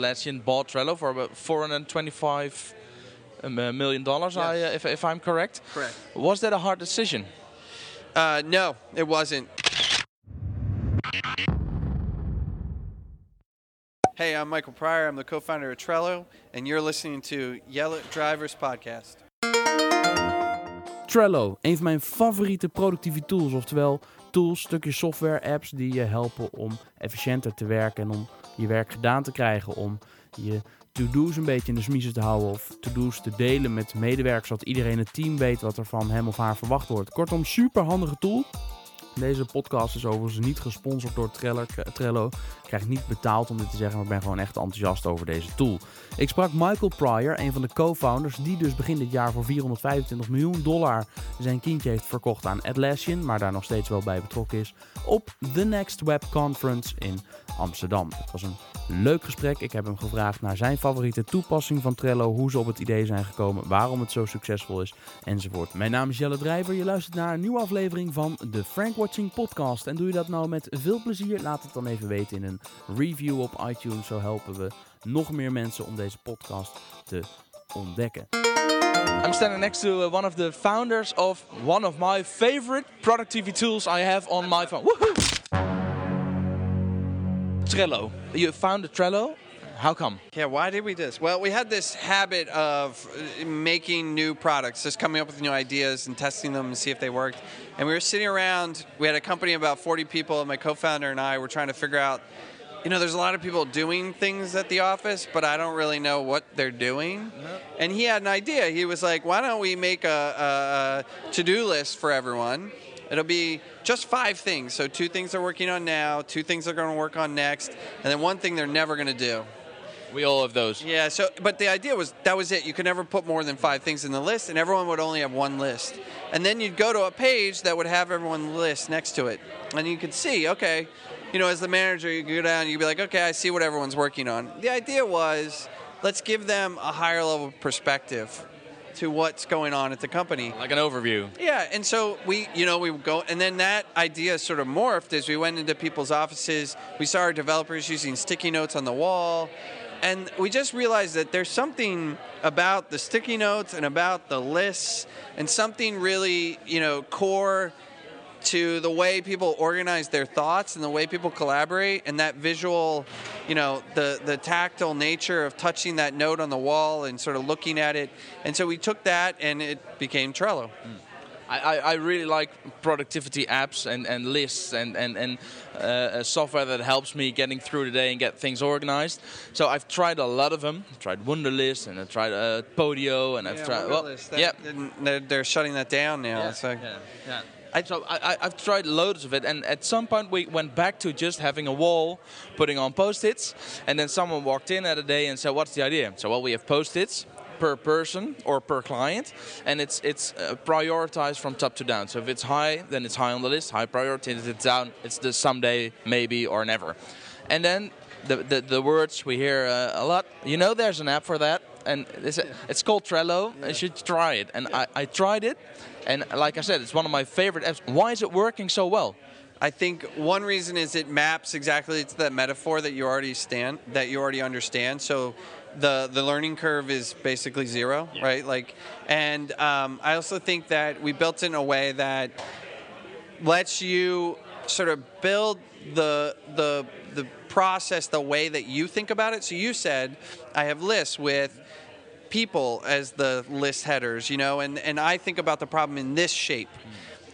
Atlassian bought Trello for about 425 um, uh, million dollars, Yes. I, uh, if, if I'm correct. Correct. Was that a hard decision? Uh, no, it wasn't. Hey, I'm Michael Pryor. I'm the co-founder of Trello, and you're listening to Jelle Drijver's podcast. Trello, een van mijn favoriete productieve tools. Oftewel tools, stukjes software, apps die je helpen om efficiënter te werken en om je werk gedaan te krijgen. Om je to-do's een beetje in de smiezen te houden of to-do's te delen met medewerkers, zodat iedereen het team weet wat er van hem of haar verwacht wordt. Kortom, super handige tool. Deze podcast is overigens niet gesponsord door Trello. Ik krijg niet betaald om dit te zeggen, maar ik ben gewoon echt enthousiast over deze tool. Ik sprak Michael Pryor, een van de co-founders, die dus begin dit jaar voor 425 miljoen dollar zijn kindje heeft verkocht aan Atlassian, maar daar nog steeds wel bij betrokken is, op The Next Web Conference in Amsterdam. Het was een leuk gesprek. Ik heb hem gevraagd naar zijn favoriete toepassing van Trello, hoe ze op het idee zijn gekomen, waarom het zo succesvol is, enzovoort. Mijn naam is Jelle Drijver. Je luistert naar een nieuwe aflevering van de Frank Watching Podcast. En doe je dat nou met veel plezier? Laat het dan even weten in een review op iTunes. Zo helpen we nog meer mensen om deze podcast te ontdekken. I'm standing next to uh, one of the founders of one of my favorite productivity tools I have on my phone. Trello. You founded Trello? How come? Yeah, why did we do this? Well, we had this habit of uh, making new products, just coming up with new ideas and testing them and see if they worked. And we were sitting around, we had a company of about 40 people, and my co founder and I were trying to figure out you know, there's a lot of people doing things at the office, but I don't really know what they're doing. And he had an idea. He was like, why don't we make a, a, a to do list for everyone? It'll be just five things. So, two things they're working on now, two things they're going to work on next, and then one thing they're never going to do. We all have those. Yeah, so but the idea was that was it. You could never put more than five things in the list, and everyone would only have one list. And then you'd go to a page that would have everyone's list next to it, and you could see, okay, you know, as the manager, you go down, you'd be like, okay, I see what everyone's working on. The idea was, let's give them a higher level perspective to what's going on at the company. Like an overview. Yeah, and so we, you know, we would go, and then that idea sort of morphed as we went into people's offices. We saw our developers using sticky notes on the wall, and we just realized that there's something about the sticky notes and about the lists, and something really, you know, core to the way people organize their thoughts and the way people collaborate and that visual you know the the tactile nature of touching that note on the wall and sort of looking at it. And so we took that and it became trello. I, I, I really like productivity apps and, and lists and, and, and uh, software that helps me getting through the day and get things organized. So I've tried a lot of them. I've tried Wunderlist and I've tried uh, Podio and I've tried. Well, that yeah. they're, they're shutting that down now Yeah, like yeah, yeah. I, so I, I- I've tried loads of it, and at some point we went back to just having a wall, putting on post-its, and then someone walked in at a day and said, "What's the idea?" So well, we have post-its per person or per client, and it's it's uh, prioritized from top to down. So if it's high, then it's high on the list. High priority. If it's down, it's the someday, maybe, or never. And then the the, the words we hear uh, a lot. You know, there's an app for that, and it's, it's called Trello. You should try it. And I, I tried it, and like I said, it's one of my favorite apps. Why is it working so well? I think one reason is it maps exactly to that metaphor that you already stand that you already understand. So the the learning curve is basically zero, right? Like, and um, I also think that we built it in a way that lets you sort of build the the the process the way that you think about it. So you said I have lists with people as the list headers, you know, and, and I think about the problem in this shape.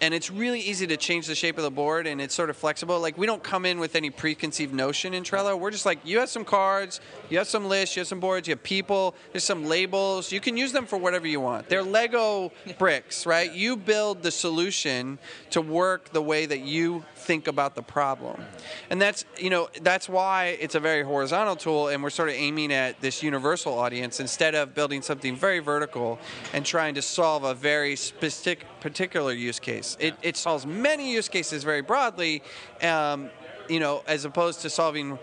And it's really easy to change the shape of the board and it's sort of flexible. Like, we don't come in with any preconceived notion in Trello. We're just like, you have some cards, you have some lists, you have some boards, you have people, there's some labels. You can use them for whatever you want. They're Lego bricks, right? You build the solution to work the way that you think about the problem. And that's, you know, that's why it's a very horizontal tool and we're sort of aiming at this universal audience instead of building something very vertical and trying to solve a very specific particular use case. It, it solves many use cases very broadly. Um, you know, as opposed to solving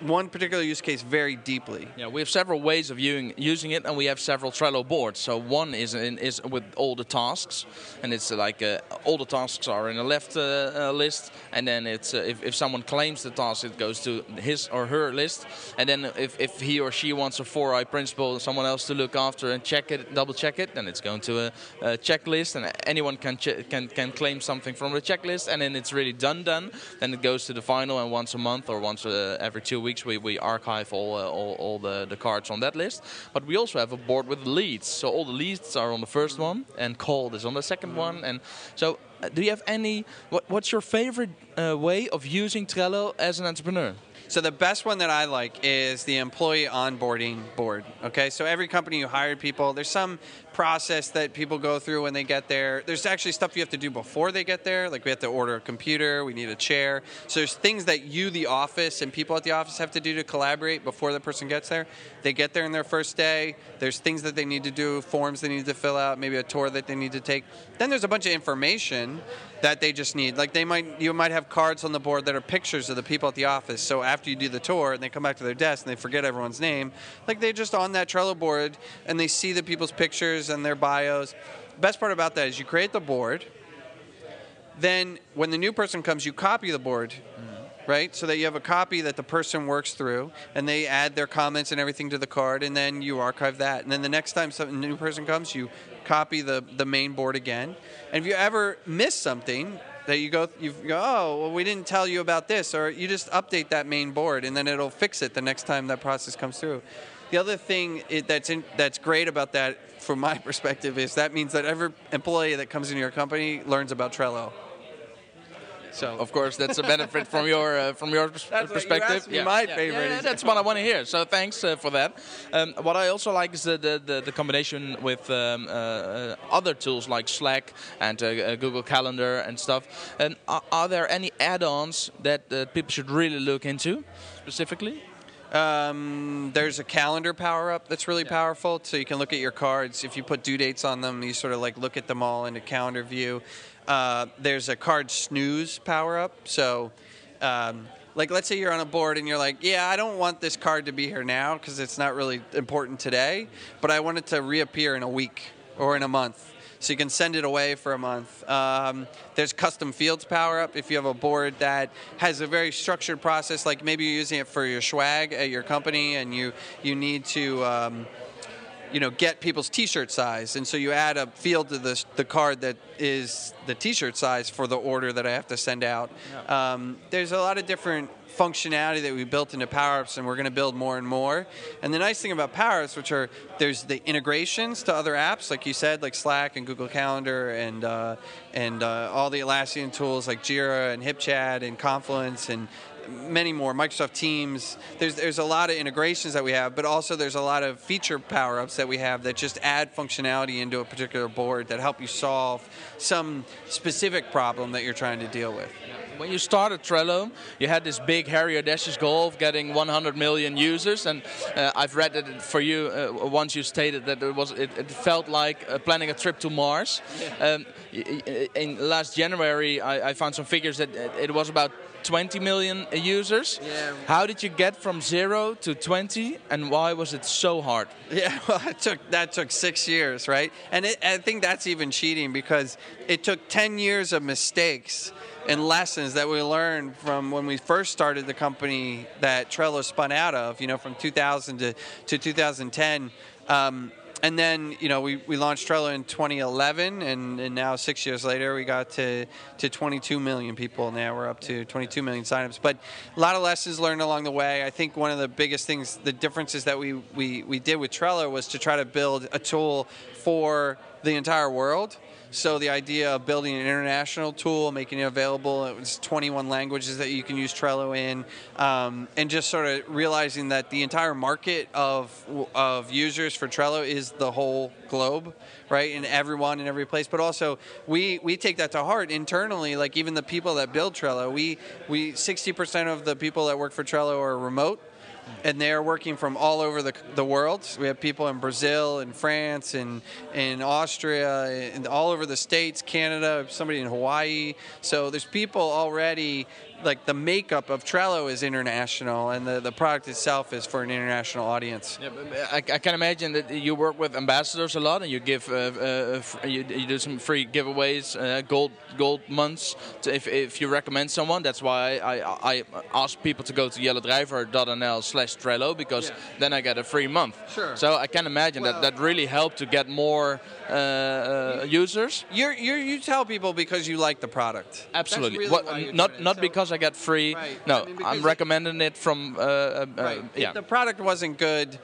one particular use case very deeply. Yeah, we have several ways of using using it, and we have several Trello boards. So one is in, is with all the tasks, and it's like uh, all the tasks are in the left uh, uh, list, and then it's uh, if, if someone claims the task, it goes to his or her list, and then if, if he or she wants a four eye principle, someone else to look after and check it, double check it, then it's going to a, a checklist, and anyone can can can claim something from the checklist, and then it's really done done. Then it goes to the final, and once a month or once uh, every two weeks, we, we archive all, uh, all all the the cards on that list. But we also have a board with leads, so all the leads are on the first one, and cold is on the second one, and so. uh, Do you have any? What, what's your favorite uh, way of using Trello as an entrepreneur? So the best one that I like is the employee onboarding board. Okay, so every company you hire people, there's some process that people go through when they get there. There's actually stuff you have to do before they get there, like we have to order a computer, we need a chair. So there's things that you, the office, and people at the office have to do to collaborate before the person gets there. They get there in their first day. There's things that they need to do, forms they need to fill out, maybe a tour that they need to take. Then there's a bunch of information that they just need. Like they might, you might have cards on the board that are pictures of the people at the office. So after you do the tour and they come back to their desk and they forget everyone's name, like they're just on that Trello board and they see the people's pictures and their bios. Best part about that is you create the board. Then when the new person comes, you copy the board right? So that you have a copy that the person works through, and they add their comments and everything to the card, and then you archive that. And then the next time some new person comes, you copy the the main board again. And if you ever miss something that you go, you go, oh, well, we didn't tell you about this, or you just update that main board, and then it'll fix it the next time that process comes through. The other thing that's in, that's great about that, from my perspective, is that means that every employee that comes into your company learns about Trello. So Of course, that's a benefit from your uh, from your pers- That's what you perspective. asked me my favorite Yeah, that's what I want to hear. So thanks uh, for that. Um, what I also like is the the, the, the combination with um, uh, uh, other tools like Slack and uh, uh, Google Calendar and stuff. And are, are there any add-ons that uh, people should really look into specifically? Um, there's a calendar power up that's really powerful. So you can look at your cards. If you put due dates on them, you sort of like look at them all in a calendar view. Uh, there's a card snooze power up. So, um, like, let's say you're on a board and you're like, yeah, I don't want this card to be here now because it's not really important today, but I want it to reappear in a week or in a month so you can send it away for a month. Um, there's custom fields power up if you have a board that has a very structured process, like maybe you're using it for your swag at your company and you you need to. Um, you know, get people's T-shirt size, and so you add a field to the the card that is the T-shirt size for the order that I have to send out. Um, there's a lot of different functionality that we built into Power-Ups, and we're going to build more and more. And the nice thing about Power-Ups, which are there's the integrations to other apps, like you said, like Slack and Google Calendar, and uh, and uh, all the Atlassian tools like Jira and HipChat and Confluence and many more microsoft teams there's there's a lot of integrations that we have but also there's a lot of feature power ups that we have that just add functionality into a particular board that help you solve some specific problem that you're trying to deal with When you started Trello, you had this big, hairy, audacious goal of getting 100 million users, and uh, I've read that it- for you uh, once you stated that it was it, it felt like uh, planning a trip to Mars. Um, y- y- in last January, I, I found some figures that it it was about 20 million users. Yeah. How did you get from zero to 20, and why was it so hard? Yeah, well, it took that took six years, right? And it, I think that's even cheating because it took ten years of mistakes and lessons that we learned from when we first started the company that Trello spun out of. You know, from 2000 to to 2010. Um, and then you know we, we launched Trello in 2011, and, and now six years later we got to, to 22 million people. Now we're up to 22 million signups. But a lot of lessons learned along the way. I think one of the biggest things, the differences that we, we, we did with Trello was to try to build a tool for the entire world. So the idea of building an international tool, making it available, it was 21 languages that you can use Trello in, um, and just sort of realizing that the entire market of of users for Trello is the whole globe, right? And everyone in every place. But also, we we take that to heart internally. Like even the people that build Trello, we we 60% of the people that work for Trello are remote and they're working from all over the, the world. We have people in Brazil in France and in Austria all over the states, Canada, somebody in Hawaii. So there's people already like the makeup of Trello is international, and the, the product itself is for an international audience. Yeah, I, I can imagine that you work with ambassadors a lot, and you give uh, uh, you, you do some free giveaways, uh, gold gold months. To if, if you recommend someone, that's why I, I, I ask people to go to jelledrijver.nl slash Trello because Yeah. then I get a free month. Sure. So I can imagine Well- that that really helped to get more uh, uh, users. You're, you're, you tell people because you like the product. Absolutely. Really What- not not So- because I get free. Right. No, I mean, I'm recommending it from. Uh, uh, Right. yeah. If the product wasn't good,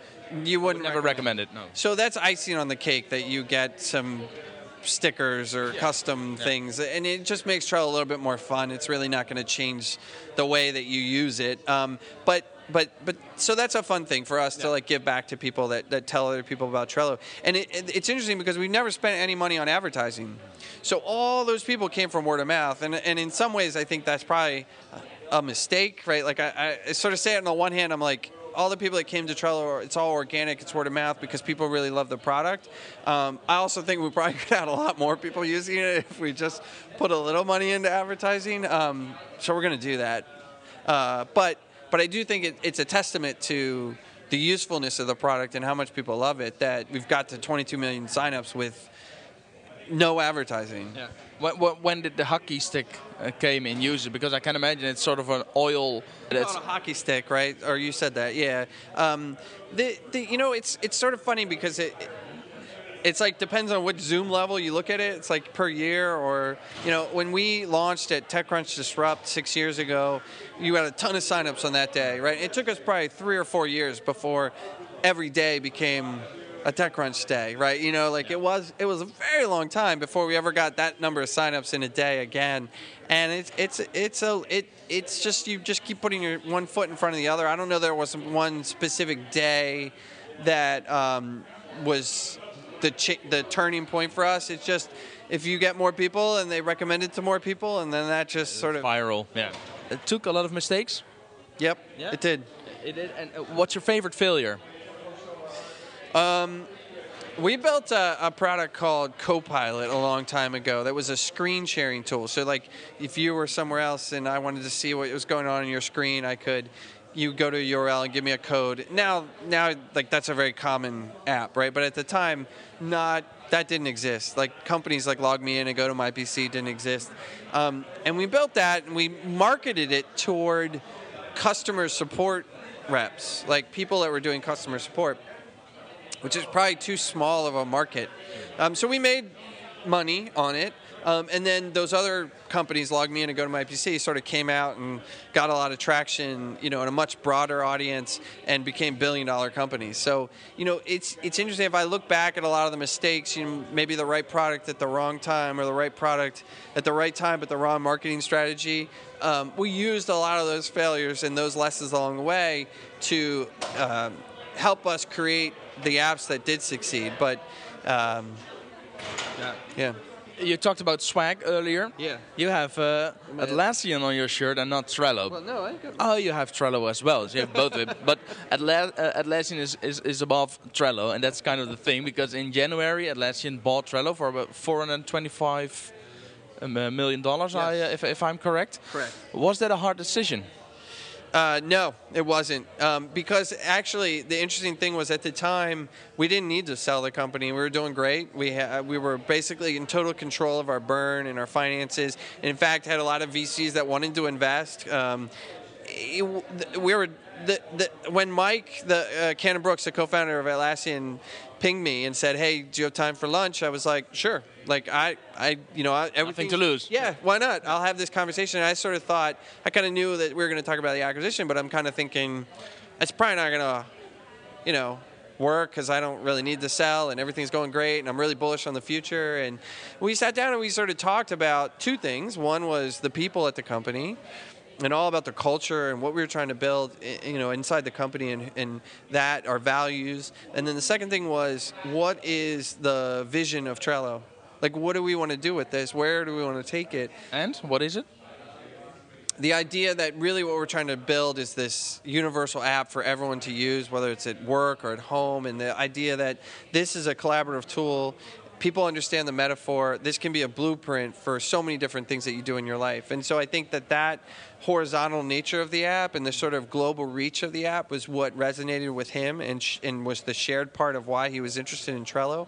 you wouldn't Never recommend it. No. So that's icing on the cake that you get some stickers or custom things, and it just makes Trello a little bit more fun. It's really not going to change the way that you use it, um, but. But but so that's a fun thing for us to like give back to people that, that tell other people about Trello, and it, it- it's interesting because we've never spent any money on advertising, so all those people came from word of mouth, and and in some ways I think that's probably a mistake, right? Like I, I sort of say it on the one hand, I'm like, all the people that came to Trello, it's all organic, it's word of mouth because people really love the product. Um, I also think we probably could have a lot more people using it if we just put a little money into advertising. Um, so we're going to do that. Uh, but but I do think it, it's a testament to the usefulness of the product and how much people love it that we've got to 22 million signups with no advertising. Yeah. When, did the hockey stick uh, came in use? Because I can imagine it's sort of an oil. That's on a hockey stick, right? Or you said that, yeah. Um, the, the you know it's it's sort of funny because it. It's like depends on which Zoom level you look at it. It's like per year, or you know, when we launched at TechCrunch Disrupt six years ago, you had a ton of signups on that day, right? It took us probably three or four years before every day became a TechCrunch day, right? You know, like it was it was a very long time before we ever got that number of signups in a day again, and it's it's it's a it it's just you just keep putting your one foot in front of the other. I don't know there was one specific day that um, was the ch- the turning point for us. It's just if you get more people and they recommend it to more people, and then that just sort of viral. Yeah. It took a lot of mistakes. yep, Yeah. it did. It did. And uh, what's your favorite failure? Um, We built a, a product called Copilot a long time ago that was a screen sharing tool. So, like, if you were somewhere else and I wanted to see what was going on on your screen, I could. You go to a URL and give me a code. Now, now, like that's a very common app, right? But at the time, not that didn't exist. Like companies like LogMeIn and Go to My PC didn't exist, um, and we built that and we marketed it toward customer support reps, like people that were doing customer support which is probably too small of a market. Um, so we made money on it. Um, and then those other companies, LogMeIn and Go to My PC, sort of came out and got a lot of traction, you know, in a much broader audience and became billion-dollar companies. So, you know, it's it's interesting. If I look back at a lot of the mistakes, you know, maybe the right product at the wrong time or the right product at the right time but the wrong marketing strategy. Um, we used a lot of those failures and those lessons along the way to um, help us create the apps that did succeed. But um, yeah, You talked about swag earlier. Yeah. You have uh, Atlassian on your shirt and not Trello. Well, no, I got Oh, you have Trello as well. So you have both of it. But Atla- uh, Atlassian is, is, is above Trello, and that's kind of the thing because in January Atlassian bought Trello for about 425 um, uh, dollars. I, uh, if, if I'm correct. Correct. Was that a hard decision? Uh, no, it wasn't. Um, because actually, the interesting thing was at the time we didn't need to sell the company. We were doing great. We ha- we were basically in total control of our burn and our finances. In fact, had a lot of VCs that wanted to invest. Um, it, we were the, the, when Mike, the uh, Cannon-Brookes, the co-founder of Atlassian, pinged me and said, "Hey, do you have time for lunch?" I was like, "Sure." Like I, I, you know, I, everything to lose. Yeah, why not? I'll have this conversation. And I sort of thought I kind of knew that we were going to talk about the acquisition, but I'm kind of thinking it's probably not going to, you know, work because I don't really need to sell and everything's going great and I'm really bullish on the future. And we sat down and we sort of talked about two things. One was the people at the company and all about the culture and what we were trying to build, you know, inside the company and, and that, our values. And then the second thing was, what is the vision of Trello? Like, what do we want to do with this? Where do we want to take it? And what is it? the idea that really what we're trying to build is this universal app for everyone to use, whether it's at work or at home, and the idea that this is a collaborative tool people understand the metaphor. This can be a blueprint for so many different things that you do in your life. And so I think that that horizontal nature of the app and the sort of global reach of the app was what resonated with him and, sh- and was the shared part of why he was interested in Trello.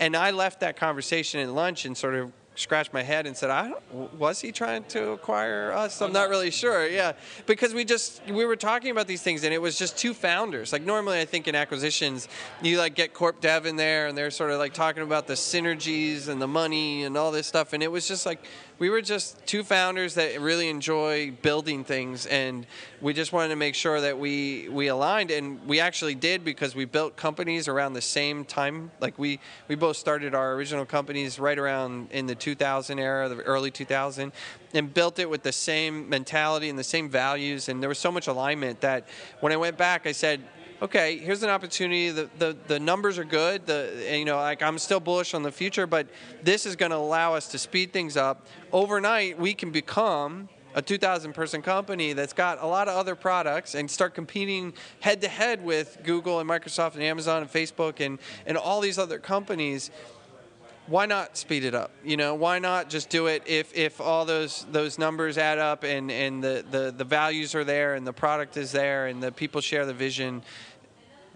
And I left that conversation at lunch and sort of scratched my head and said, "I was he trying to acquire us? I'm not really sure." Yeah, because we just we were talking about these things and it was just two founders. Like normally, I think in acquisitions, you like get corp dev in there and they're sort of like talking about the synergies and the money and all this stuff, and it was just like we were just two founders that really enjoy building things, and we just wanted to make sure that we we aligned, and we actually did because we built companies around the same time. Like we we both started our original companies right around in the 2000 era, the early 2000, and built it with the same mentality and the same values, and there was so much alignment that when I went back, I said okay, here's an opportunity. The, the, the numbers are good. The, you know, like I'm still bullish on the future, but this is going to allow us to speed things up. Overnight, we can become a 2,000 person company that's got a lot of other products and start competing head to head with Google and Microsoft and Amazon and Facebook and, and all these other companies why not speed it up? You know, why not just do it if, if all those those numbers add up and, and the, the, the values are there and the product is there and the people share the vision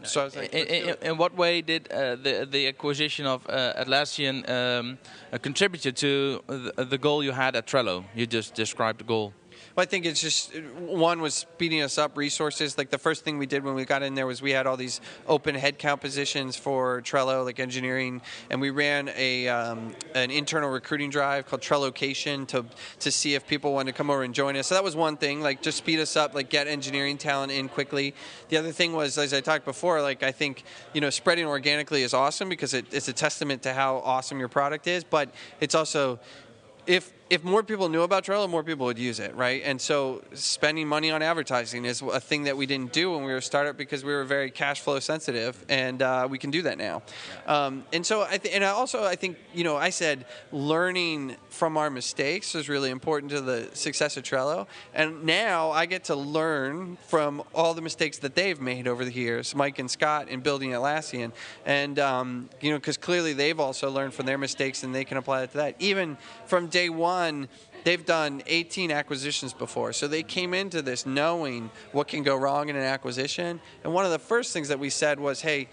so I was like, in, in, in, what way did uh, the the acquisition of uh, Atlassian um, uh, contribute to the, the, goal you had at Trello? You just described the goal. Well, I think it's just one was speeding us up resources. Like the first thing we did when we got in there was we had all these open headcount positions for Trello, like engineering, and we ran a um, an internal recruiting drive called Trellocation to to see if people wanted to come over and join us. So that was one thing, like just speed us up, like get engineering talent in quickly. The other thing was, as I talked before, like I think you know spreading organically is awesome because it, it's a testament to how awesome your product is, but it's also if if more people knew about Trello, more people would use it, right? And so spending money on advertising is a thing that we didn't do when we were a startup because we were very cash flow sensitive, and uh, we can do that now. Um, and so, I th- and I also I think you know I said learning from our mistakes is really important to the success of Trello, and now I get to learn from all the mistakes that they've made over the years, Mike and Scott, in building Atlassian, and um, you know because clearly they've also learned from their mistakes and they can apply it to that. Even from day one done they've done 18 acquisitions before. So they came into this knowing what can go wrong in an acquisition. And one of the first things that we said was, hey,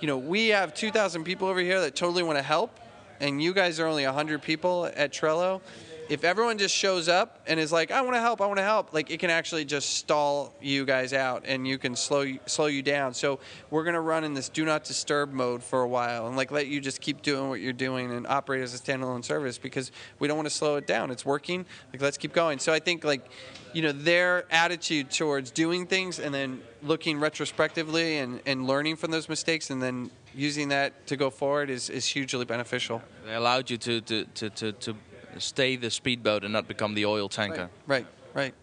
you know, we have 2,000 people over here that totally want to help, and you guys are only 100 people at Trello if everyone just shows up and is like, I want to help, I want to help, like it can actually just stall you guys out and you can slow slow you down. So we're gonna run in this do not disturb mode for a while and like let you just keep doing what you're doing and operate as a standalone service because we don't want to slow it down. It's working. Like let's keep going. So I think like you know their attitude towards doing things and then looking retrospectively and, and learning from those mistakes and then using that to go forward is, is hugely beneficial. They allowed you to, to, to, to, to stay the speedboat and not become the oil tanker. Right, right. right.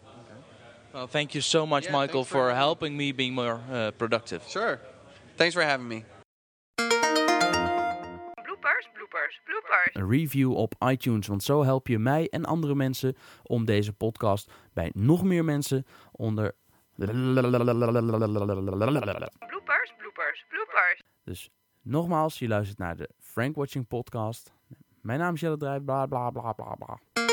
Well, thank you so much, yeah, Michael, for, for helping me be more uh, productive. Sure. Thanks for having me. Bloopers, bloopers, bloopers. Een review op iTunes, want zo help je mij en andere mensen om deze podcast bij nog meer mensen onder. Bloopers, bloopers, bloopers. Dus nogmaals, je luistert naar de Frank Watching Podcast. Mijn naam is Jelle Drijf, bla bla bla bla bla.